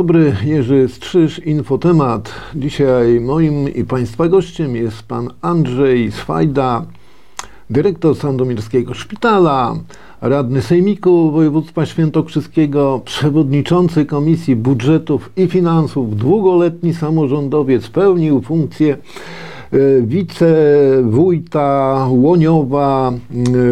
Dobry, Jerzy Strzyż, Infotemat. Dzisiaj moim i Państwa gościem jest pan Andrzej Swajda, dyrektor Sandomierskiego Szpitala, radny Sejmiku Województwa Świętokrzyskiego, przewodniczący Komisji Budżetów i Finansów, długoletni samorządowiec, pełnił funkcję e, wicewójta Łoniowa,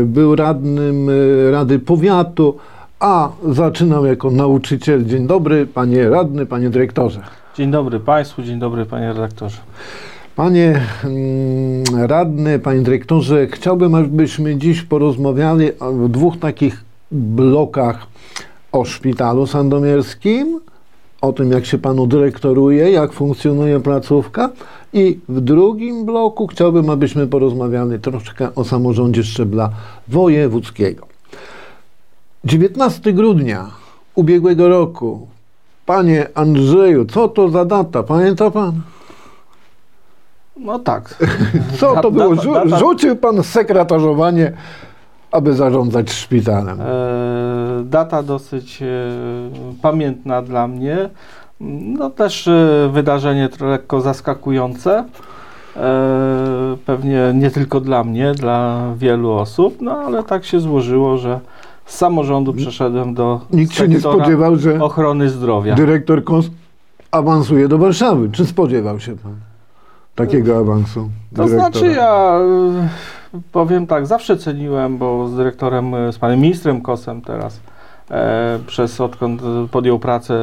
był radnym e, Rady Powiatu, a zaczynał jako nauczyciel. Dzień dobry, panie radny, panie dyrektorze. Dzień dobry Państwu, dzień dobry Panie redaktorze. Panie mm, radny, panie dyrektorze, chciałbym, abyśmy dziś porozmawiali w dwóch takich blokach o szpitalu sandomierskim, o tym, jak się panu dyrektoruje, jak funkcjonuje placówka. I w drugim bloku chciałbym, abyśmy porozmawiali troszkę o samorządzie szczebla wojewódzkiego. 19 grudnia ubiegłego roku. Panie Andrzeju, co to za data? Pamięta pan? No tak. Co to Da- było? Rzu- Rzucił pan sekretarzowanie, aby zarządzać szpitalem. E, data dosyć e, pamiętna dla mnie. No też e, wydarzenie trochę lekko zaskakujące. Pewnie nie tylko dla mnie, dla wielu osób, no ale tak się złożyło, że z samorządu przeszedłem do Nikt się nie spodziewał, że ochrony zdrowia. dyrektor KOS awansuje do Warszawy. Czy spodziewał się pan takiego awansu? To dyrektora? znaczy ja y, powiem tak, zawsze ceniłem, bo z dyrektorem, z panem ministrem Kosem teraz, e, przez odkąd podjął pracę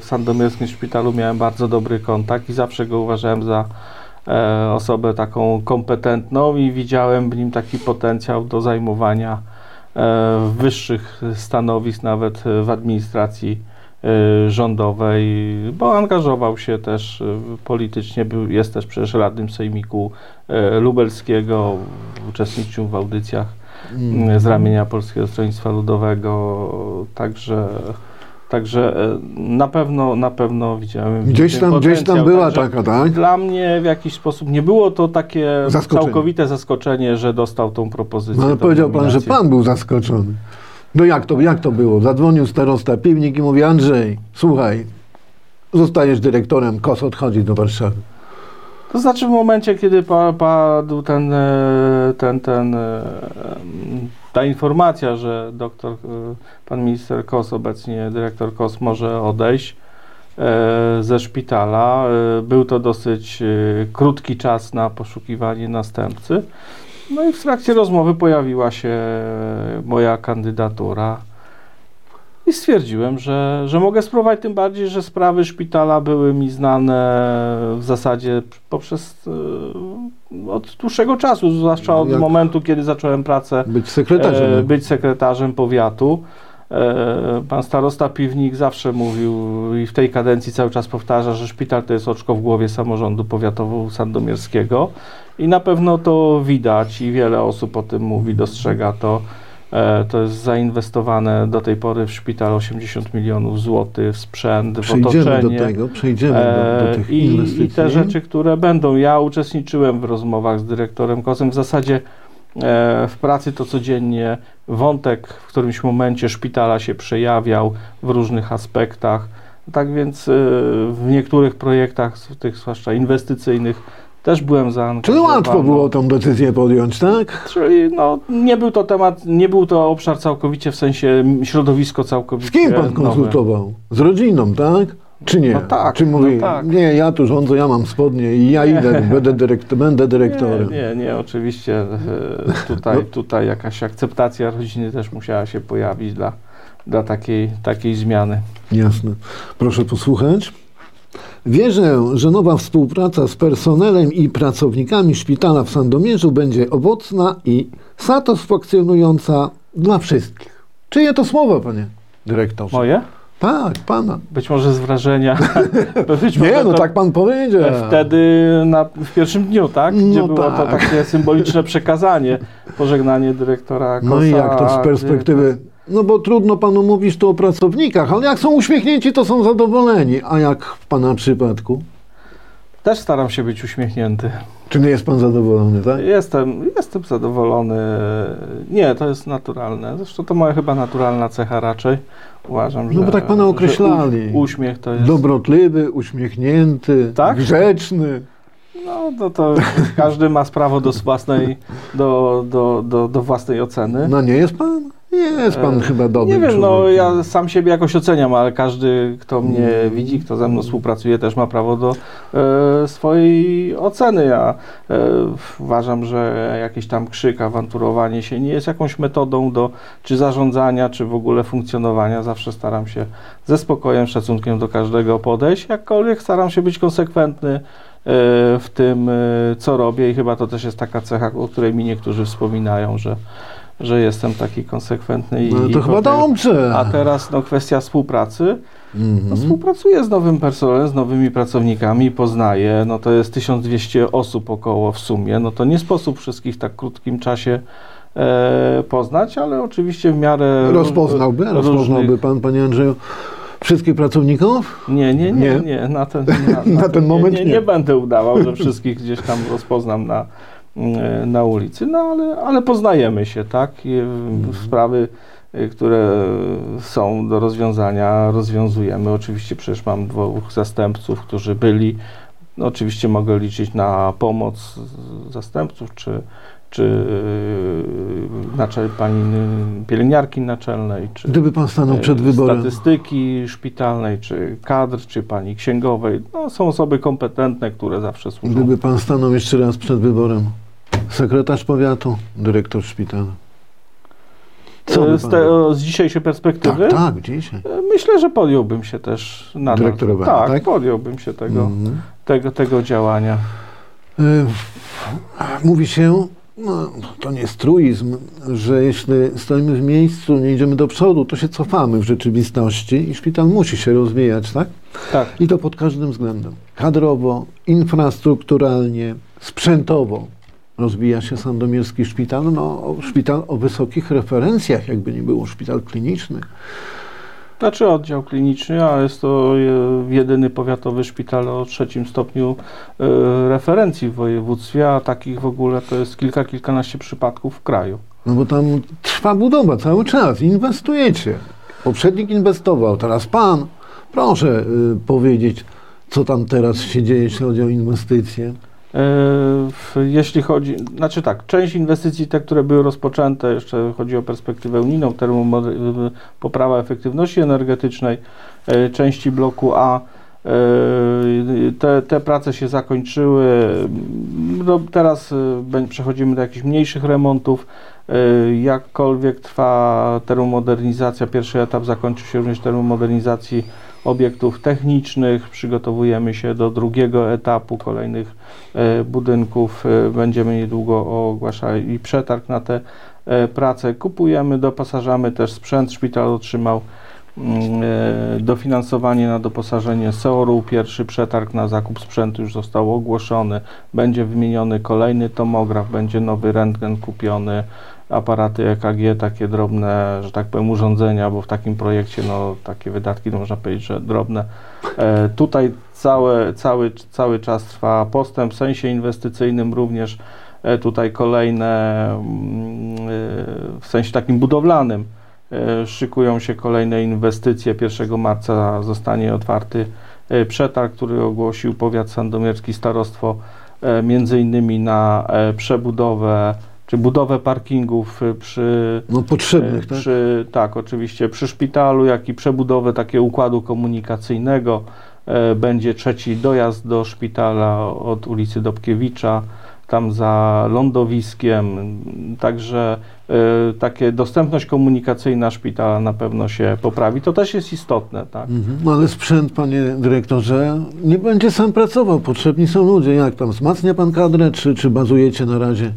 w Sandomierskim Szpitalu miałem bardzo dobry kontakt i zawsze go uważałem za e, osobę taką kompetentną i widziałem w nim taki potencjał do zajmowania wyższych stanowisk, nawet e, w administracji e, rządowej, bo angażował się też e, politycznie, był, jest też przecież radnym Sejmiku e, Lubelskiego, uczestniczył w audycjach Mm. e, z ramienia Polskiego Stronnictwa Ludowego, także Także e, na pewno, na pewno widziałem. Gdzieś ten tam, gdzieś tam była Także taka, tak? Dla mnie w jakiś sposób nie było to takie Zaskoczenie. całkowite zaskoczenie, że dostał tą propozycję. No, ale powiedział pan, że nominację. pan był zaskoczony. No jak to, jak to było? Zadzwonił starosta Piwnik i mówi, Andrzej, słuchaj, zostajesz dyrektorem, KOS odchodzi do Warszawy. To znaczy w momencie, kiedy pa, padł ten, e, ten, ten, em, ta informacja, że doktor, e, pan minister Kos, obecnie dyrektor Kos może odejść e, ze szpitala. E, Był to dosyć krótki czas na poszukiwanie następcy. No i w trakcie rozmowy pojawiła się moja kandydatura. I stwierdziłem, że, że mogę spróbować, tym bardziej, że sprawy szpitala były mi znane w zasadzie poprzez e, od dłuższego czasu, zwłaszcza od Jak- momentu, kiedy zacząłem pracę Być sekretarzem. e, być sekretarzem powiatu. E, Pan starosta Piwnik zawsze mówił i w tej kadencji cały czas powtarza, że szpital to jest oczko w głowie samorządu powiatowo-sandomierskiego i na pewno to widać i wiele osób o tym mówi, dostrzega to. E, To jest zainwestowane do tej pory w szpital 80 milionów złotych w sprzęt, w Przejdziemy do otoczenie. tego, przejdziemy do, do E, tych I, inwestycji. I te rzeczy, które będą. Ja uczestniczyłem w rozmowach z dyrektorem Kosem. W zasadzie e, w pracy to codziennie wątek w którymś momencie szpitala się przejawiał w różnych aspektach. Tak więc w niektórych projektach, w tych zwłaszcza inwestycyjnych, też byłem Czyli zaangażowany. łatwo było tą decyzję podjąć, tak? Czyli no, nie był to temat, nie był to obszar całkowicie w sensie środowisko całkowicie Z kim pan nowe. konsultował? Z rodziną, tak? Czy nie? No tak, Czy mówi, no tak. nie, ja tu rządzę, ja mam spodnie i ja idę, będę, dyrekt, będę dyrektorem. Nie, nie, nie oczywiście e, tutaj, No. tutaj jakaś akceptacja rodziny też musiała się pojawić dla, dla takiej, takiej zmiany. Jasne. Proszę posłuchać. Wierzę, że nowa współpraca z personelem i pracownikami szpitala w Sandomierzu będzie owocna i satysfakcjonująca dla wszystkich. Czyje to słowo, panie dyrektorze? Moje? Tak, pana. Być może z wrażenia. Być Nie, no to tak pan powiedział. Wtedy na, w pierwszym dniu, tak? Gdzie No było to tak. takie symboliczne przekazanie, pożegnanie dyrektora Kosa. No i jak to z perspektywy... No bo trudno panu mówić tu o pracownikach, ale jak są uśmiechnięci, to są zadowoleni. A jak w pana przypadku? Też staram się być uśmiechnięty. Czy nie jest pan zadowolony, tak? Jestem, jestem zadowolony. Nie, to jest naturalne. Zresztą to moja chyba naturalna cecha raczej. Uważam, że. No bo tak pana określali. Uśmiech to jest. Dobrotliwy, uśmiechnięty, Tak? grzeczny. No to, to każdy ma prawo do własnej, do, do, do, do własnej oceny. No nie jest pan? Jest pan E, chyba dobry Nie wiem, no ja sam siebie jakoś oceniam, ale każdy, kto mnie widzi, kto ze mną współpracuje, też ma prawo do e, swojej oceny. Ja e, uważam, że jakiś tam krzyk, awanturowanie się nie jest jakąś metodą do czy zarządzania, czy w ogóle funkcjonowania. Zawsze staram się ze spokojem, szacunkiem do każdego podejść, jakkolwiek staram się być konsekwentny e, w tym, e, co robię i chyba to też jest taka cecha, o której mi niektórzy wspominają, że że jestem taki konsekwentny i No to i chyba dobrze. a teraz no, kwestia współpracy. No, Mhm. współpracuję z nowym personelem, z nowymi pracownikami, poznaję. No, to jest 1200 osób około w sumie. No, to nie sposób wszystkich w tak krótkim czasie e, poznać, ale oczywiście w miarę. Rozpoznałby, różnych- rozpoznałby pan, panie Andrzeju, wszystkich pracowników? Nie, nie, nie, Nie? nie, na ten, na, Na ten moment nie, nie. nie. będę udawał, że wszystkich gdzieś tam rozpoznam na, na ulicy, no ale, ale poznajemy się, tak? Mhm. sprawy, y, które są do rozwiązania, rozwiązujemy. Oczywiście przecież mam dwóch zastępców, którzy byli. No, oczywiście mogę liczyć na pomoc zastępców, czy, czy yy, naczel, pani pielęgniarki naczelnej, czy Gdyby pan stanął e, przed wyborem, statystyki szpitalnej, czy kadr, czy pani księgowej. No, są osoby kompetentne, które zawsze służą. gdyby pan stanął jeszcze raz przed wyborem, sekretarz powiatu, dyrektor szpitala. Co E, z, te, z dzisiejszej perspektywy Tak, tak, dzisiaj. e, myślę, że podjąłbym się też nadal. Dyrektorowania, tak, tak? podjąłbym się tego, Mhm. tego, tego działania. Y, Mówi się, no, to nie jest truizm, że jeśli stoimy w miejscu, nie idziemy do przodu, to się cofamy w rzeczywistości i szpital musi się rozwijać, tak? Tak. I to pod każdym względem. Kadrowo, infrastrukturalnie, sprzętowo rozwija się Sandomierski Szpital. No, szpital o wysokich referencjach, jakby nie było szpital kliniczny. Znaczy oddział kliniczny, a jest to e, jedyny powiatowy szpital o trzecim stopniu e, referencji w województwie, a takich w ogóle to jest kilka, kilkanaście przypadków w kraju. No bo tam trwa budowa cały czas, inwestujecie. Poprzednik inwestował, teraz pan. Proszę y, powiedzieć, co tam teraz się dzieje, jeśli chodzi o inwestycje. W- Jeśli chodzi, znaczy tak, część inwestycji, te, które były rozpoczęte, jeszcze chodzi o perspektywę unijną, termomoder- poprawa efektywności energetycznej, e, części bloku A, te, te prace się zakończyły. No, teraz przechodzimy do jakichś mniejszych remontów. Jakkolwiek trwa termomodernizacja, pierwszy etap zakończy się również termomodernizacji obiektów technicznych. Przygotowujemy się do drugiego etapu kolejnych e, budynków. E, Będziemy niedługo ogłaszali przetarg na te e, prace. Kupujemy, doposażamy też sprzęt. Szpital otrzymał mm, dofinansowanie na doposażenie SEOR-u. Pierwszy przetarg na zakup sprzętu już został ogłoszony. Będzie wymieniony kolejny tomograf, będzie nowy rentgen kupiony, aparaty EKG, takie drobne, że tak powiem, urządzenia, bo w takim projekcie no, takie wydatki, no, można powiedzieć, że drobne. E, tutaj całe, cały, cały czas trwa postęp w sensie inwestycyjnym również. E, tutaj kolejne, mm, e, w sensie takim budowlanym, e, szykują się kolejne inwestycje. 1 marca zostanie otwarty e, przetarg, który ogłosił powiat sandomierski, starostwo, e, między innymi na przebudowę czy budowę parkingów e, przy No potrzebnych, tak? przy, tak, oczywiście przy szpitalu, jak i przebudowę takiego układu komunikacyjnego. E, będzie trzeci dojazd do szpitala od ulicy Dobkiewicza, tam za lądowiskiem. Także e, takie dostępność komunikacyjna szpitala na pewno się poprawi. To też jest istotne, tak? Mhm. No ale sprzęt, panie dyrektorze, nie będzie sam pracował. Potrzebni są ludzie. Jak tam wzmacnia pan kadrę, czy, czy bazujecie na razie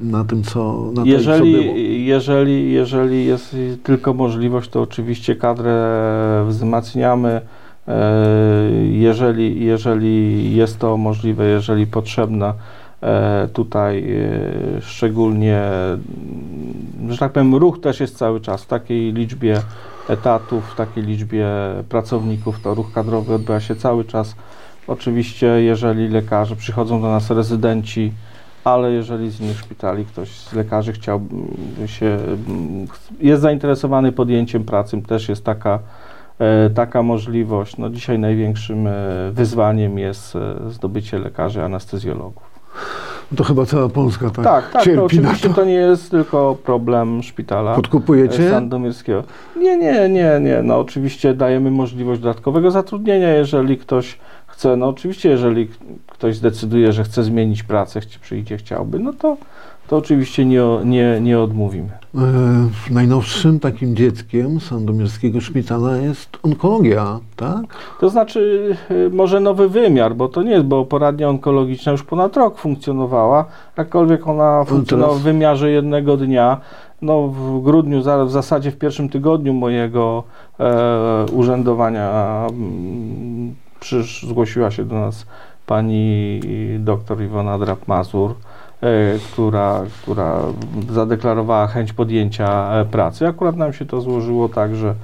na tym, co, na tym, co było? Jeżeli, jeżeli, jeżeli jest tylko możliwość, to oczywiście kadrę wzmacniamy. E, Jeżeli, jeżeli jest to możliwe, jeżeli potrzebne, e, tutaj e, szczególnie, że tak powiem, ruch też jest cały czas w takiej liczbie etatów, w takiej liczbie pracowników, to ruch kadrowy odbywa się cały czas Oczywiście, jeżeli lekarze przychodzą do nas rezydenci, ale jeżeli z innych szpitali ktoś z lekarzy chciałby się, mm, jest zainteresowany podjęciem pracy, też jest taka, e, taka możliwość. No dzisiaj największym e, wyzwaniem jest e, zdobycie lekarzy anestezjologów. To chyba cała Polska tak, Tak, tak, to cierpi na oczywiście to. to nie jest tylko problem szpitala. Podkupujecie? Sandomierskiego. Nie, nie, nie, nie. No oczywiście dajemy możliwość dodatkowego zatrudnienia, jeżeli ktoś chce. No oczywiście, jeżeli ktoś zdecyduje, że chce zmienić pracę, przyjdzie, chciałby, no to, to oczywiście nie, nie, nie odmówimy. E, najnowszym takim dzieckiem Sandomierskiego Szpitala jest onkologia, tak? To znaczy, y, może nowy wymiar, bo to nie jest, bo poradnia onkologiczna już ponad rok funkcjonowała, jakkolwiek ona funkcjonowała w wymiarze jednego dnia. No, w grudniu, w zasadzie w pierwszym tygodniu mojego e, urzędowania mm, przysz, zgłosiła się do nas pani doktor Iwona Drap-Mazur, e, która, która zadeklarowała chęć podjęcia e, pracy. Akurat nam się to złożyło tak, że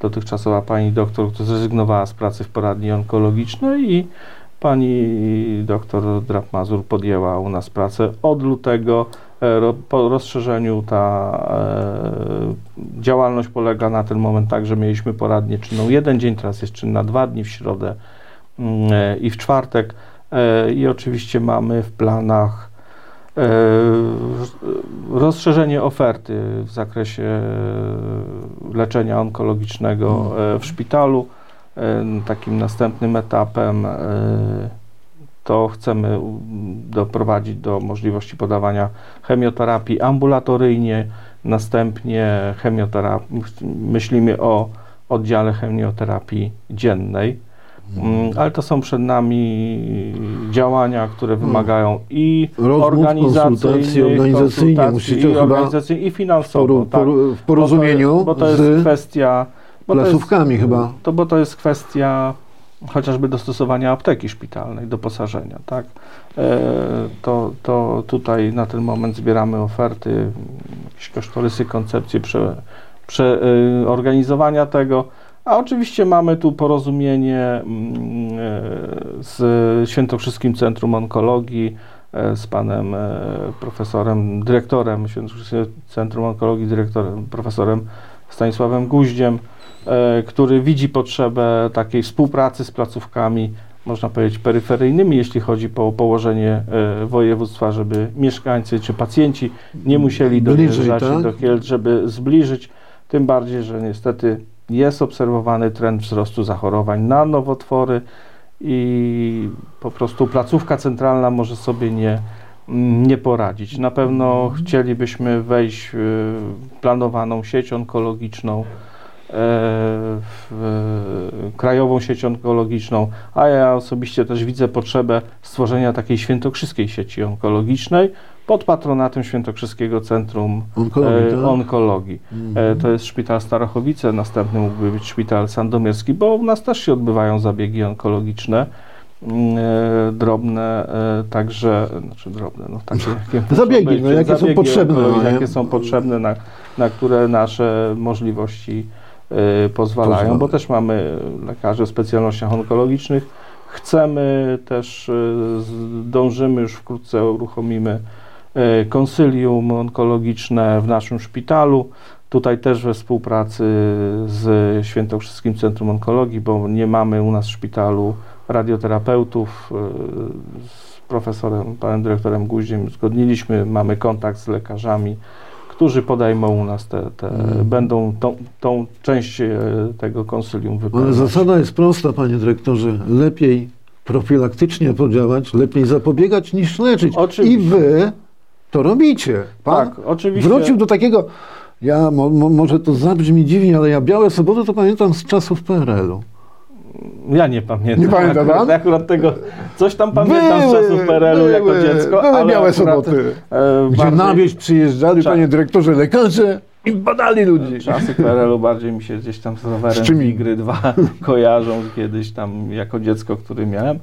dotychczasowa pani doktor, która zrezygnowała z pracy w poradni onkologicznej i pani doktor Drap-Mazur podjęła u nas pracę. Od lutego po rozszerzeniu ta e, działalność polega na ten moment tak, że mieliśmy poradnię czynną jeden dzień, teraz jest czynna dwa dni w środę mm, e, i w czwartek e, i oczywiście mamy w planach e, rozszerzenie oferty w zakresie e, leczenia onkologicznego e, w szpitalu. E, Takim następnym etapem e, to chcemy doprowadzić do możliwości podawania chemioterapii ambulatoryjnie, następnie chemioterapii, myślimy o oddziale chemioterapii dziennej. Mm, Ale to są przed nami działania, które wymagają i Rozmów, organizacyjnych, konsultacji organizacyjnych. konsultacji i chyba organizacyjnych, i finansowo. poru, tak. poru, w porozumieniu Bo to jest, bo to jest z kwestia. Bo to jest, placówkami chyba. to, bo to jest kwestia chociażby dostosowania apteki szpitalnej, doposażenia, tak? E, to, to tutaj na ten moment zbieramy oferty, jakieś kosztorysy, koncepcje prze, prze, e, tego, a oczywiście mamy tu porozumienie mm, e, z Świętokrzyskim Centrum Onkologii, z panem profesorem, dyrektorem Świętokrzyskiego Centrum Onkologii, dyrektorem, profesorem Stanisławem Guździem, który widzi potrzebę takiej współpracy z placówkami, można powiedzieć, peryferyjnymi, jeśli chodzi o położenie e, województwa, żeby mieszkańcy czy pacjenci nie musieli dojeżdżać tak? do Kielc, żeby zbliżyć, tym bardziej, że niestety jest obserwowany trend wzrostu zachorowań na nowotwory i po prostu placówka centralna może sobie nie, nie poradzić. Na pewno chcielibyśmy wejść w planowaną sieć onkologiczną, e, krajową sieć onkologiczną, a ja osobiście też widzę potrzebę stworzenia takiej świętokrzyskiej sieci onkologicznej pod patronatem Świętokrzyskiego Centrum Onkologii, e, tak? onkologii. E, To jest szpital Starochowice, następny mógłby być szpital sandomierski, bo u nas też się odbywają zabiegi onkologiczne. mm, e, Drobne, e, także, znaczy drobne, no takie jakie Zabiegi, być, no, jakie są zabiegi potrzebne, onkologiczne, no, jakie są potrzebne, na, na które nasze możliwości e, pozwalają, Pozwala. bo też mamy lekarzy o specjalnościach onkologicznych. Chcemy też, z- dążymy już wkrótce, uruchomimy e, konsylium onkologiczne w naszym szpitalu. Tutaj też we współpracy z Świętokrzyskim Centrum Onkologii, bo nie mamy u nas w szpitalu radioterapeutów. Z profesorem, panem dyrektorem Guździem uzgodniliśmy, mamy kontakt z lekarzami, którzy podejmą u nas te, te Mhm. będą tą, tą część e, tego konsylium Ale wypełniać. zasada jest prosta, panie dyrektorze. Lepiej profilaktycznie podziałać, lepiej zapobiegać niż leczyć. Oczywiście. I wy to robicie. Pan Tak, oczywiście. wrócił do takiego. Ja, mo, mo, może to zabrzmi dziwnie, ale ja Białe Soboty to pamiętam z czasów PRL-u. Ja nie pamiętam. Nie pamięta akurat, akurat tego. Coś tam pamiętam z czasów PRL-u jako były, dziecko. Były ale Białe akurat, Soboty. e, Gdzie na wieś przyjeżdżali, Cza- panie dyrektorze, lekarze i badali ludzi. Czasy PRL-u bardziej mi się gdzieś tam z rowerem Z czym? Migry 2 kojarzą kiedyś tam jako dziecko, który miałem,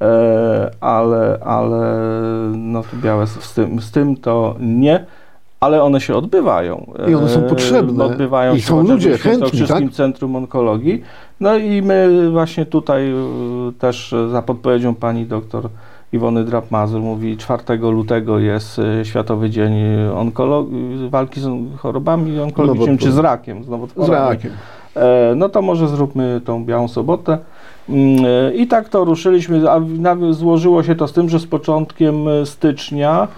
e, ale, ale no to białe z tym, z tym to nie, ale one się odbywają. I one są E, potrzebne. Odbywają I się są ludzie chętni, tak? Centrum Onkologii. No i my właśnie tutaj y, też za podpowiedzią pani doktor Iwony Drap-Mazur mówi 4 lutego jest y, Światowy Dzień Onkologii, walki z chorobami onkologicznymi, czy z rakiem. Z, Z rakiem. E, No to może zróbmy tą białą sobotę. Mm, e, I tak to ruszyliśmy, a złożyło się to z tym, że z początkiem e, stycznia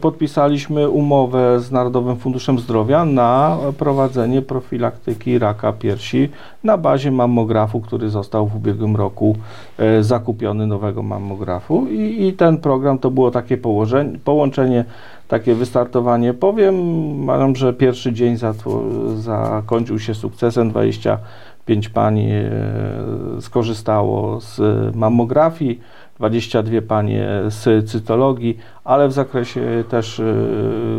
podpisaliśmy umowę z Narodowym Funduszem Zdrowia na prowadzenie profilaktyki raka piersi na bazie mammografu, który został w ubiegłym roku e, zakupiony nowego mammografu. I, i ten program to było takie połączenie, takie wystartowanie. Powiem mam, że pierwszy dzień zakończył się sukcesem. 25 pań e, skorzystało z mammografii, 22 panie z cytologii, ale w zakresie też e,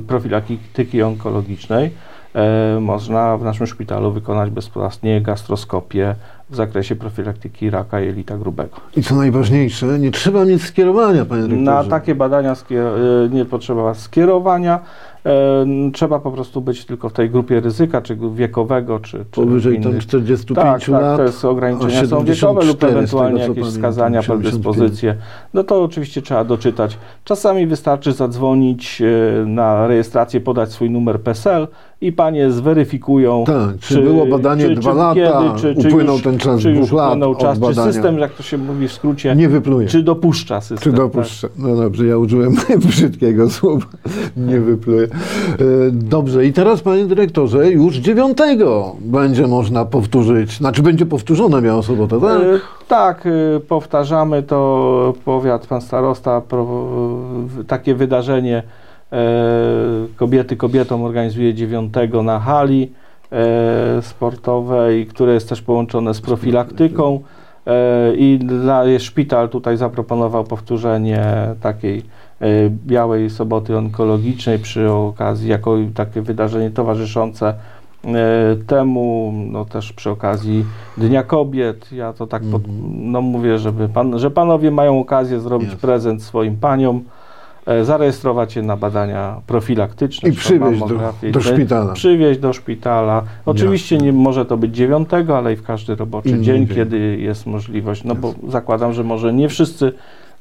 profilaktyki onkologicznej e, można w naszym szpitalu wykonać bezpłatnie gastroskopię w zakresie profilaktyki raka jelita grubego. I co najważniejsze, nie trzeba mieć skierowania, panie dyrektorze. Na takie badania e, nie potrzeba skierowania. Trzeba po prostu być tylko w tej grupie ryzyka, czy wiekowego, czy, czy Powyżej tam innych. 45 Tak, lat. tak, to jest ograniczenia są wiekowe lub 74 z tego, ewentualnie co jakieś wskazania, 75. predyspozycje. No to oczywiście trzeba doczytać. Czasami wystarczy zadzwonić e, na rejestrację, podać swój numer PESEL i panie zweryfikują, Tak, czy, było badanie czy- dwa czy lata, kiedy, czy- czy upłynął już- ten czas czy dwóch lat czas, czy system, jak to się mówi w skrócie, Nie wypluje. czy dopuszcza system. Czy tak? dopuszczę? No dobrze, ja użyłem brzydkiego słowa. Nie wypluję. E, Dobrze, i teraz panie dyrektorze, już dziewiątego będzie można powtórzyć, znaczy będzie powtórzona miała sobota, tak? E, Tak, e, powtarzamy to, powiat, pan starosta, takie wydarzenie kobiety kobietom organizuje 9 na hali e, sportowej, które jest też połączone z profilaktyką. E, i dla, szpital tutaj zaproponował powtórzenie takiej e, białej soboty onkologicznej przy okazji, jako takie wydarzenie towarzyszące e, temu, no też przy okazji Dnia Kobiet, ja to tak pod, Mhm. no mówię, żeby pan, że panowie mają okazję zrobić prezent swoim paniom, e, zarejestrować się na badania profilaktyczne. I przywieźć do, do e, szpitala. Przywieźć do szpitala. Oczywiście Jasne. nie może to być dziewiątego, ale i w każdy roboczy Inny dzień, dzień. kiedy jest możliwość. No bo zakładam, że może nie wszyscy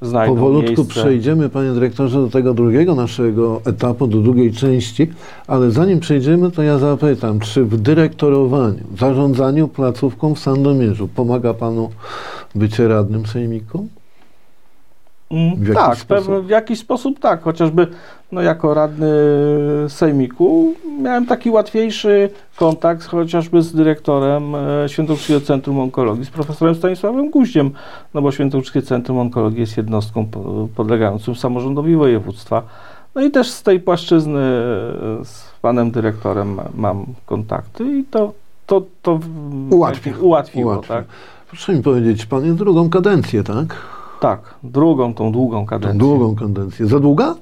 znajdą Powolutku miejsce. przejdziemy, panie dyrektorze, do tego drugiego naszego etapu, do drugiej części, ale zanim przejdziemy, to ja zapytam, czy w dyrektorowaniu, zarządzaniu placówką w Sandomierzu pomaga panu bycie radnym sejmiku? Mm, W tak, sposób? w jakiś sposób tak, chociażby no, jako radny sejmiku miałem taki łatwiejszy kontakt chociażby z dyrektorem e, Świętokrzyskiego Centrum Onkologii, z profesorem Stanisławem Guździem, no bo Świętokrzyskie Centrum Onkologii jest jednostką po- podlegającą samorządowi województwa. No i też z tej płaszczyzny e, z panem dyrektorem ma- mam kontakty i to, to, to Ułatwia. ułatwiło, Ułatwia. tak? Proszę mi powiedzieć, pan jest drugą kadencję, tak? Tak, drugą, tą długą Tą kadencję. długą kadencję. Za długa?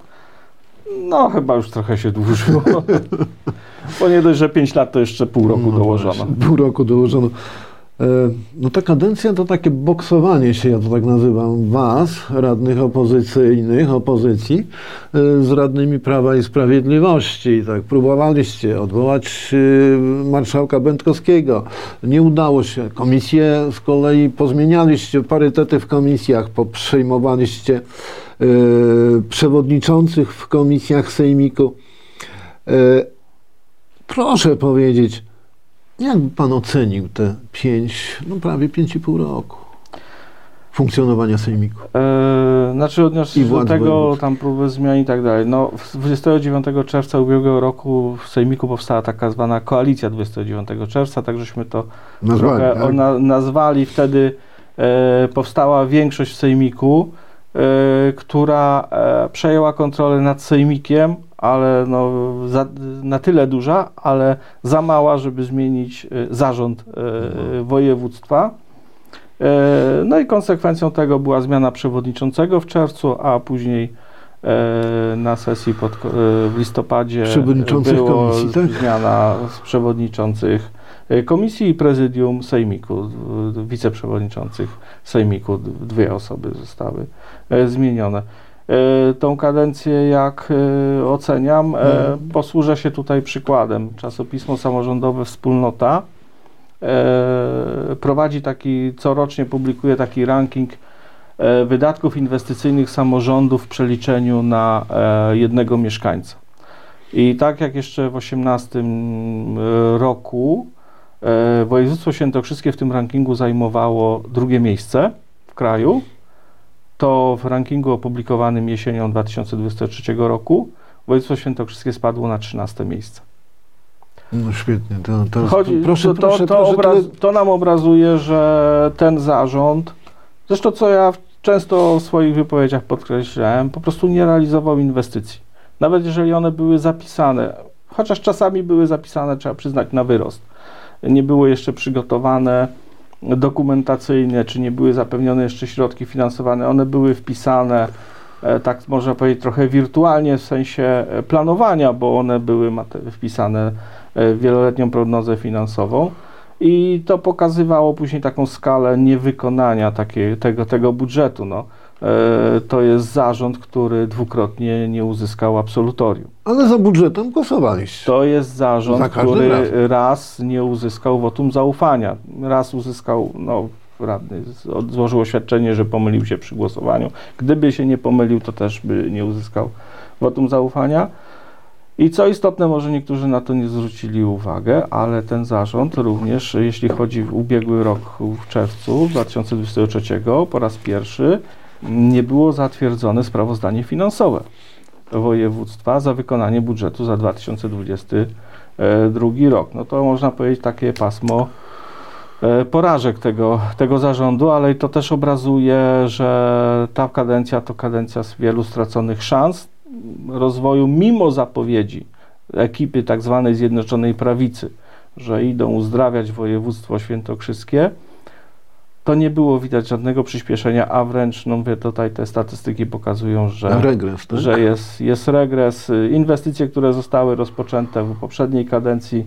No, chyba już trochę się dłużyło. Bo nie dość, że 5 lat to jeszcze pół roku No dołożono. Pół roku dołożono. E, No ta kadencja to takie boksowanie się, ja to tak nazywam, was, radnych opozycyjnych, opozycji, e, z radnymi Prawa i Sprawiedliwości. Tak, próbowaliście odwołać e, marszałka Będkowskiego. Nie udało się. Komisje z kolei pozmienialiście, parytety w komisjach, poprzejmowaliście przewodniczących w komisjach sejmiku. Proszę powiedzieć, jak by pan ocenił te pięć, no prawie pięć i pół roku funkcjonowania Sejmiku? E, znaczy odniosę się do tego, województw. tam próby zmian i tak dalej. No, w- 29 czerwca ubiegłego roku w Sejmiku powstała taka zwana koalicja 29 czerwca, tak żeśmy to Nazwali, trochę tak? ona, nazwali. Wtedy e, powstała większość w Sejmiku, e, która e, przejęła kontrolę nad Sejmikiem, ale no, za, na tyle duża, ale za mała, żeby zmienić e, zarząd e, województwa. E, No i konsekwencją tego była zmiana przewodniczącego w czerwcu, a później na sesji pod, w listopadzie Przewodniczących było komisji, tak? zmiana z przewodniczących komisji i prezydium sejmiku, wiceprzewodniczących sejmiku, dwie osoby zostały zmienione. E, Tą kadencję, jak e, oceniam, e, Mhm. posłużę się tutaj przykładem. Czasopismo samorządowe Wspólnota prowadzi taki, corocznie publikuje taki ranking wydatków inwestycyjnych samorządów w przeliczeniu na jednego mieszkańca. I tak jak jeszcze w 2018 roku województwo świętokrzyskie w tym rankingu zajmowało drugie miejsce w kraju, to w rankingu opublikowanym jesienią 2023 roku województwo świętokrzyskie spadło na 13 miejsce. No świetnie, to, to Chodzi, proszę, to, proszę, to, proszę, obraz, to nam obrazuje, że ten zarząd, zresztą co ja często w swoich wypowiedziach podkreślałem, po prostu nie realizował inwestycji. Nawet jeżeli one były zapisane, chociaż czasami były zapisane, trzeba przyznać, na wyrost. Nie były jeszcze przygotowane dokumentacyjnie, czy nie były zapewnione jeszcze środki finansowane, one były wpisane, e, tak można powiedzieć, trochę wirtualnie w sensie e, planowania, bo one były wpisane e, w wieloletnią prognozę finansową. I to pokazywało później taką skalę niewykonania takiej, tego, tego budżetu. No. E, To jest zarząd, który dwukrotnie nie uzyskał absolutorium. Ale za budżetem głosowaliście. To jest Za zarząd, który razem. raz nie uzyskał wotum zaufania. Raz uzyskał, no, radny złożył oświadczenie, że pomylił się przy głosowaniu. Gdyby się nie pomylił, to też by nie uzyskał wotum zaufania. I co istotne, może niektórzy na to nie zwrócili uwagę, ale ten zarząd również, jeśli chodzi w ubiegły rok w czerwcu 2023, po raz pierwszy nie było zatwierdzone sprawozdanie finansowe województwa za wykonanie budżetu za 2022 rok. No to można powiedzieć takie pasmo e, porażek tego, tego zarządu, ale to też obrazuje, że ta kadencja to kadencja z wielu straconych szans rozwoju, mimo zapowiedzi ekipy tak zwanej Zjednoczonej Prawicy, że idą uzdrawiać województwo świętokrzyskie, to nie było widać żadnego przyspieszenia, a wręcz, no mówię, tutaj te statystyki pokazują, że Regres, tak? że jest, jest regres. Inwestycje, które zostały rozpoczęte w poprzedniej kadencji,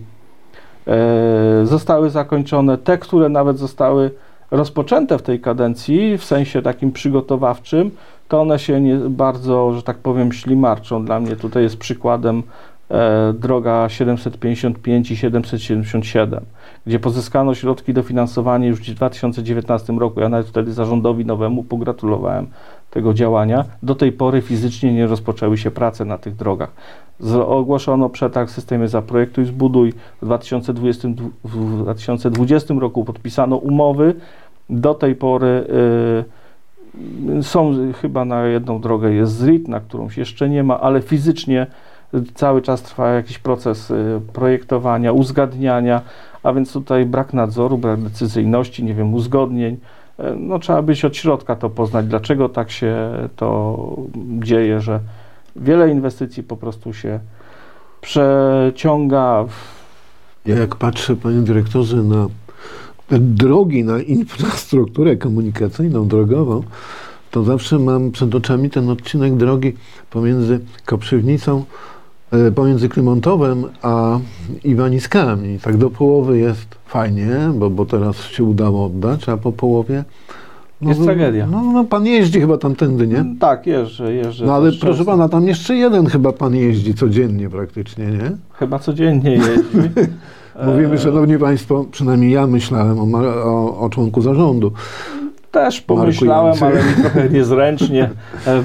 e, zostały zakończone. Te, które nawet zostały rozpoczęte w tej kadencji, w sensie takim przygotowawczym, to one się nie bardzo, że tak powiem, ślimarczą. Dla mnie tutaj jest przykładem e, droga 755 i 777, gdzie pozyskano środki dofinansowanie już w 2019 roku. Ja nawet wtedy zarządowi nowemu pogratulowałem tego działania. Do tej pory fizycznie nie rozpoczęły się prace na tych drogach. Ogłoszono przetarg w systemie Zaprojektuj, Zbuduj. W 2020, w 2020 roku podpisano umowy. Do tej pory y, są chyba na jedną drogę jest ZRIT, na którą się jeszcze nie ma, ale fizycznie cały czas trwa jakiś proces y, projektowania, uzgadniania, a więc tutaj brak nadzoru, brak decyzyjności, nie wiem, uzgodnień. E, No, trzeba być od środka to poznać, dlaczego tak się to dzieje, że wiele inwestycji po prostu się przeciąga. Ja jak patrzę, panie dyrektorze, na te drogi, na infrastrukturę komunikacyjną, drogową, to zawsze mam przed oczami ten odcinek drogi pomiędzy Koprzywnicą, pomiędzy Krymontowem a Iwaniskami. Tak do połowy jest fajnie, bo, bo teraz się udało oddać, a po połowie... Jest no, tragedia. No, no pan jeździ chyba tamtędy, nie? Tak, jeżdżę, jeżdżę. No ale proszę często. pana, tam jeszcze jeden chyba pan jeździ codziennie praktycznie, nie? Chyba codziennie jeździ. Mówimy, E, szanowni państwo, przynajmniej ja myślałem o, o, o członku zarządu. Też pomyślałem, ale mi trochę niezręcznie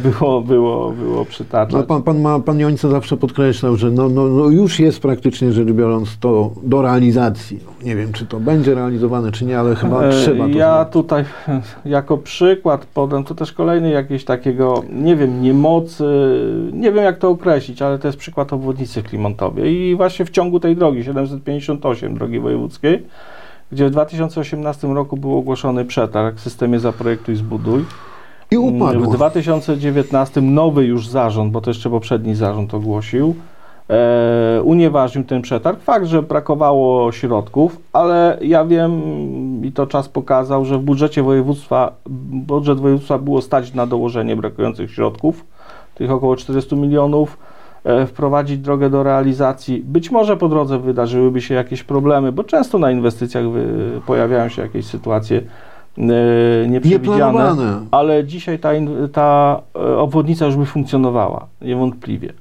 było, było, było przytaczać. No, pan, pan, ma, pan Jońca zawsze podkreślał, że no, no, no już jest praktycznie rzecz biorąc to do realizacji. Nie wiem, czy to będzie realizowane, czy nie, ale chyba E, trzeba to Ja zrobić. tutaj jako przykład podam, to też kolejny jakieś takiego, nie wiem, niemocy, nie wiem jak to określić, ale to jest przykład obwodnicy Klimontowej i właśnie w ciągu tej drogi 758 drogi wojewódzkiej, gdzie w 2018 roku był ogłoszony przetarg w systemie Zaprojektuj Zbuduj. I W upadło. 2019 nowy już zarząd, bo to jeszcze poprzedni zarząd ogłosił, e, unieważnił ten przetarg. Fakt, że brakowało środków, ale ja wiem i to czas pokazał, że w budżecie województwa, budżet województwa było stać na dołożenie brakujących środków, tych około 400 milionów, wprowadzić drogę do realizacji. Być może po drodze wydarzyłyby się jakieś problemy, bo często na inwestycjach pojawiają się jakieś sytuacje e, nieprzewidziane. Ale dzisiaj ta, ta e, obwodnica już by funkcjonowała, niewątpliwie.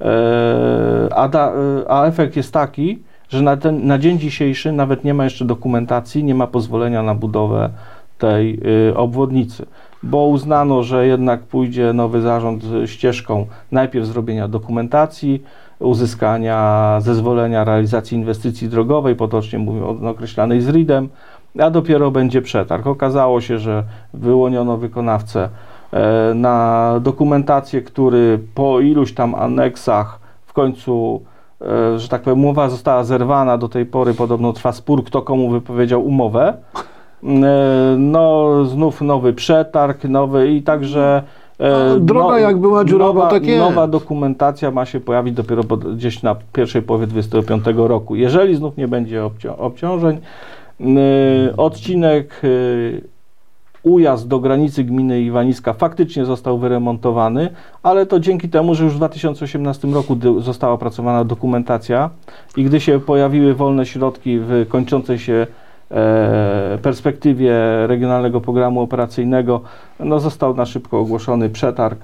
E, A, da, e, a efekt jest taki, że na, ten, na dzień dzisiejszy nawet nie ma jeszcze dokumentacji, nie ma pozwolenia na budowę tej obwodnicy, bo uznano, że jednak pójdzie nowy zarząd ścieżką najpierw zrobienia dokumentacji, uzyskania zezwolenia realizacji inwestycji drogowej, potocznie mówimy określanej z RID-em, a dopiero będzie przetarg. Okazało się, że wyłoniono wykonawcę e, na dokumentację, który po iluś tam aneksach w końcu, e, że tak powiem, umowa została zerwana. Do tej pory podobno trwa spór, kto komu wypowiedział umowę. E, no, znów nowy przetarg, nowy i także. No, droga jak była dziurawa, nowa, tak jest. Nowa dokumentacja ma się pojawić dopiero gdzieś na pierwszej połowie 2025 roku. Jeżeli znów nie będzie obcią obciążeń, y, odcinek y, ujazd do granicy gminy Iwaniska faktycznie został wyremontowany, ale to dzięki temu, że już w 2018 roku została opracowana dokumentacja i gdy się pojawiły wolne środki w kończącej się e, perspektywie regionalnego programu operacyjnego, no został na szybko ogłoszony przetarg.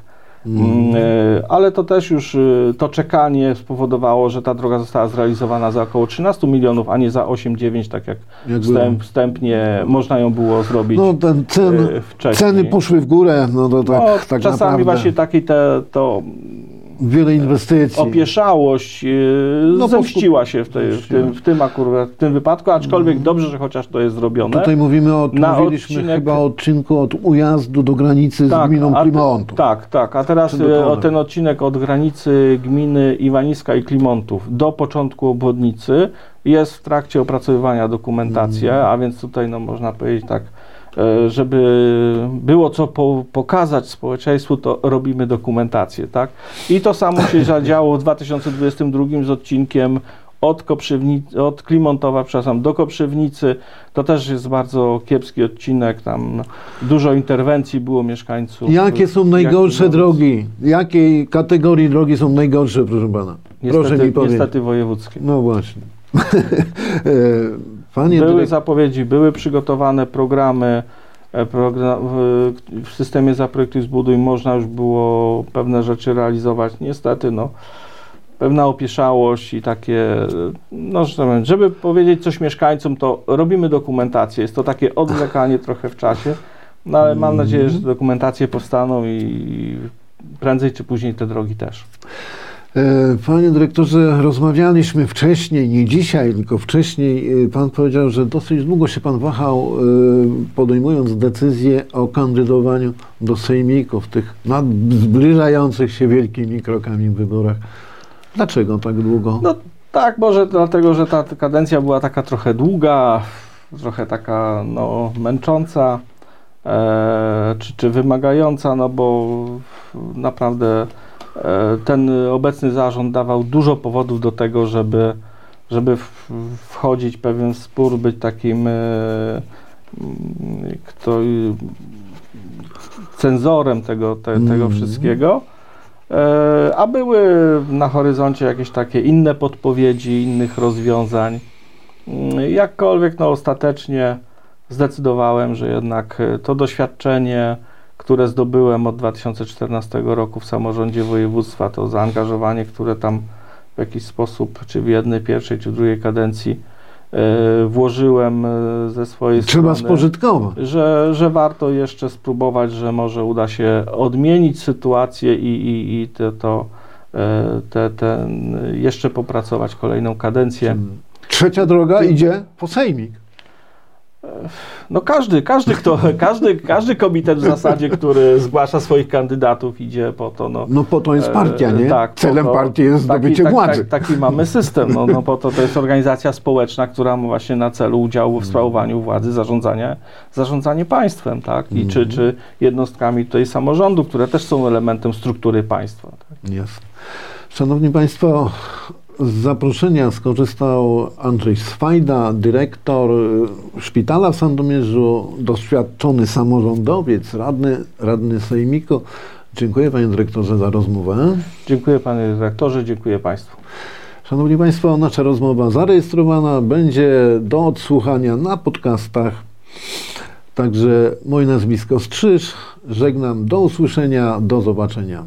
Mm, e, Ale to też już e, to czekanie spowodowało, że ta droga została zrealizowana za około 13 milionów, a nie za 8-9, tak jak Jak wstęp, wstępnie można ją było zrobić. No ten cen, e, wcześniej. ceny poszły w górę, no to tak, no, tak czasami naprawdę. właśnie takiej te, to Wiele inwestycji. opieszałość yy, No, zemściła się w, tej, w, tym, w tym akurat w tym wypadku, aczkolwiek dobrze, że chociaż to jest zrobione. Tutaj mówimy o, Na mówiliśmy odcinek- chyba o odcinku od ujazdu do granicy z gminą Klimontów. Tak, tak. A teraz e, o ten odcinek od granicy gminy Iwaniska i Klimontów do początku obwodnicy jest w trakcie opracowywania dokumentacja, Mm. a więc tutaj no, można powiedzieć tak, żeby było co po, pokazać społeczeństwu, to robimy dokumentację, tak? I to samo się zadziało w 2022 z odcinkiem od, Koprzywni- od Klimontowa, przepraszam, do Koprzywnicy. To też jest bardzo kiepski odcinek, tam dużo interwencji było mieszkańców. Jakie są najgorsze drogi? Jakiej kategorii drogi są najgorsze, proszę pana? Niestety, proszę mi powiedzieć. niestety wojewódzkie. No właśnie. Panie Były zapowiedzi, były przygotowane programy. e, Program, w, systemie Zaprojektuj Zbuduj można już było pewne rzeczy realizować. Niestety, no, pewna opieszałość i takie, no, tak żeby powiedzieć coś mieszkańcom, to robimy dokumentację. Jest to takie odwlekanie trochę w czasie, no, ale mam nadzieję, że dokumentacje powstaną i prędzej czy później te drogi też. E, Panie dyrektorze, rozmawialiśmy wcześniej, nie dzisiaj, tylko wcześniej. E, Pan powiedział, że dosyć długo się pan wahał, e, podejmując decyzję o kandydowaniu do sejmiku w tych zbliżających się wielkimi krokami wyborach. Dlaczego tak długo? No tak, może dlatego, że ta kadencja była taka trochę długa, trochę taka no, męcząca, e, czy, czy wymagająca, no bo naprawdę ten obecny zarząd dawał dużo powodów do tego, żeby, żeby wchodzić w pewien spór, być takim e, mm, kto, cenzorem tego, te, tego Mhm. wszystkiego. E, A były na horyzoncie jakieś takie inne podpowiedzi, innych rozwiązań. Mm, Jakkolwiek, no ostatecznie zdecydowałem, że jednak e, to doświadczenie, które zdobyłem od 2014 roku w samorządzie województwa, to zaangażowanie, które tam w jakiś sposób, czy w jednej, pierwszej, czy drugiej kadencji e, włożyłem e, ze swojej Trzeba strony spożytkować. że, że warto jeszcze spróbować, że może uda się odmienić sytuację i, i, i te, to e, te, ten, jeszcze popracować kolejną kadencję. Trzecia droga idzie po sejmik. No każdy, każdy, kto, każdy, każdy komitet w zasadzie, który zgłasza swoich kandydatów idzie po to, no. No po to jest E, partia, nie? tak, Celem to- partii jest taki- zdobycie tak, władzy. Tak, taki mamy system. No, no po to to jest organizacja społeczna, która ma właśnie na celu udziału w sprawowaniu władzy, zarządzanie, zarządzanie państwem, tak? I czy, czy jednostkami tutaj samorządu, które też są elementem struktury państwa. Tak? Jasne. Szanowni Państwo, z zaproszenia skorzystał Andrzej Swajda, dyrektor y, szpitala w Sandomierzu, doświadczony samorządowiec, radny, radny Sejmiku. Dziękuję Panie Dyrektorze za rozmowę. Dziękuję panie dyrektorze, dziękuję państwu. Szanowni Państwo, nasza rozmowa zarejestrowana będzie do odsłuchania na podcastach. Także moje nazwisko Strzyż. Żegnam. Do usłyszenia. Do zobaczenia.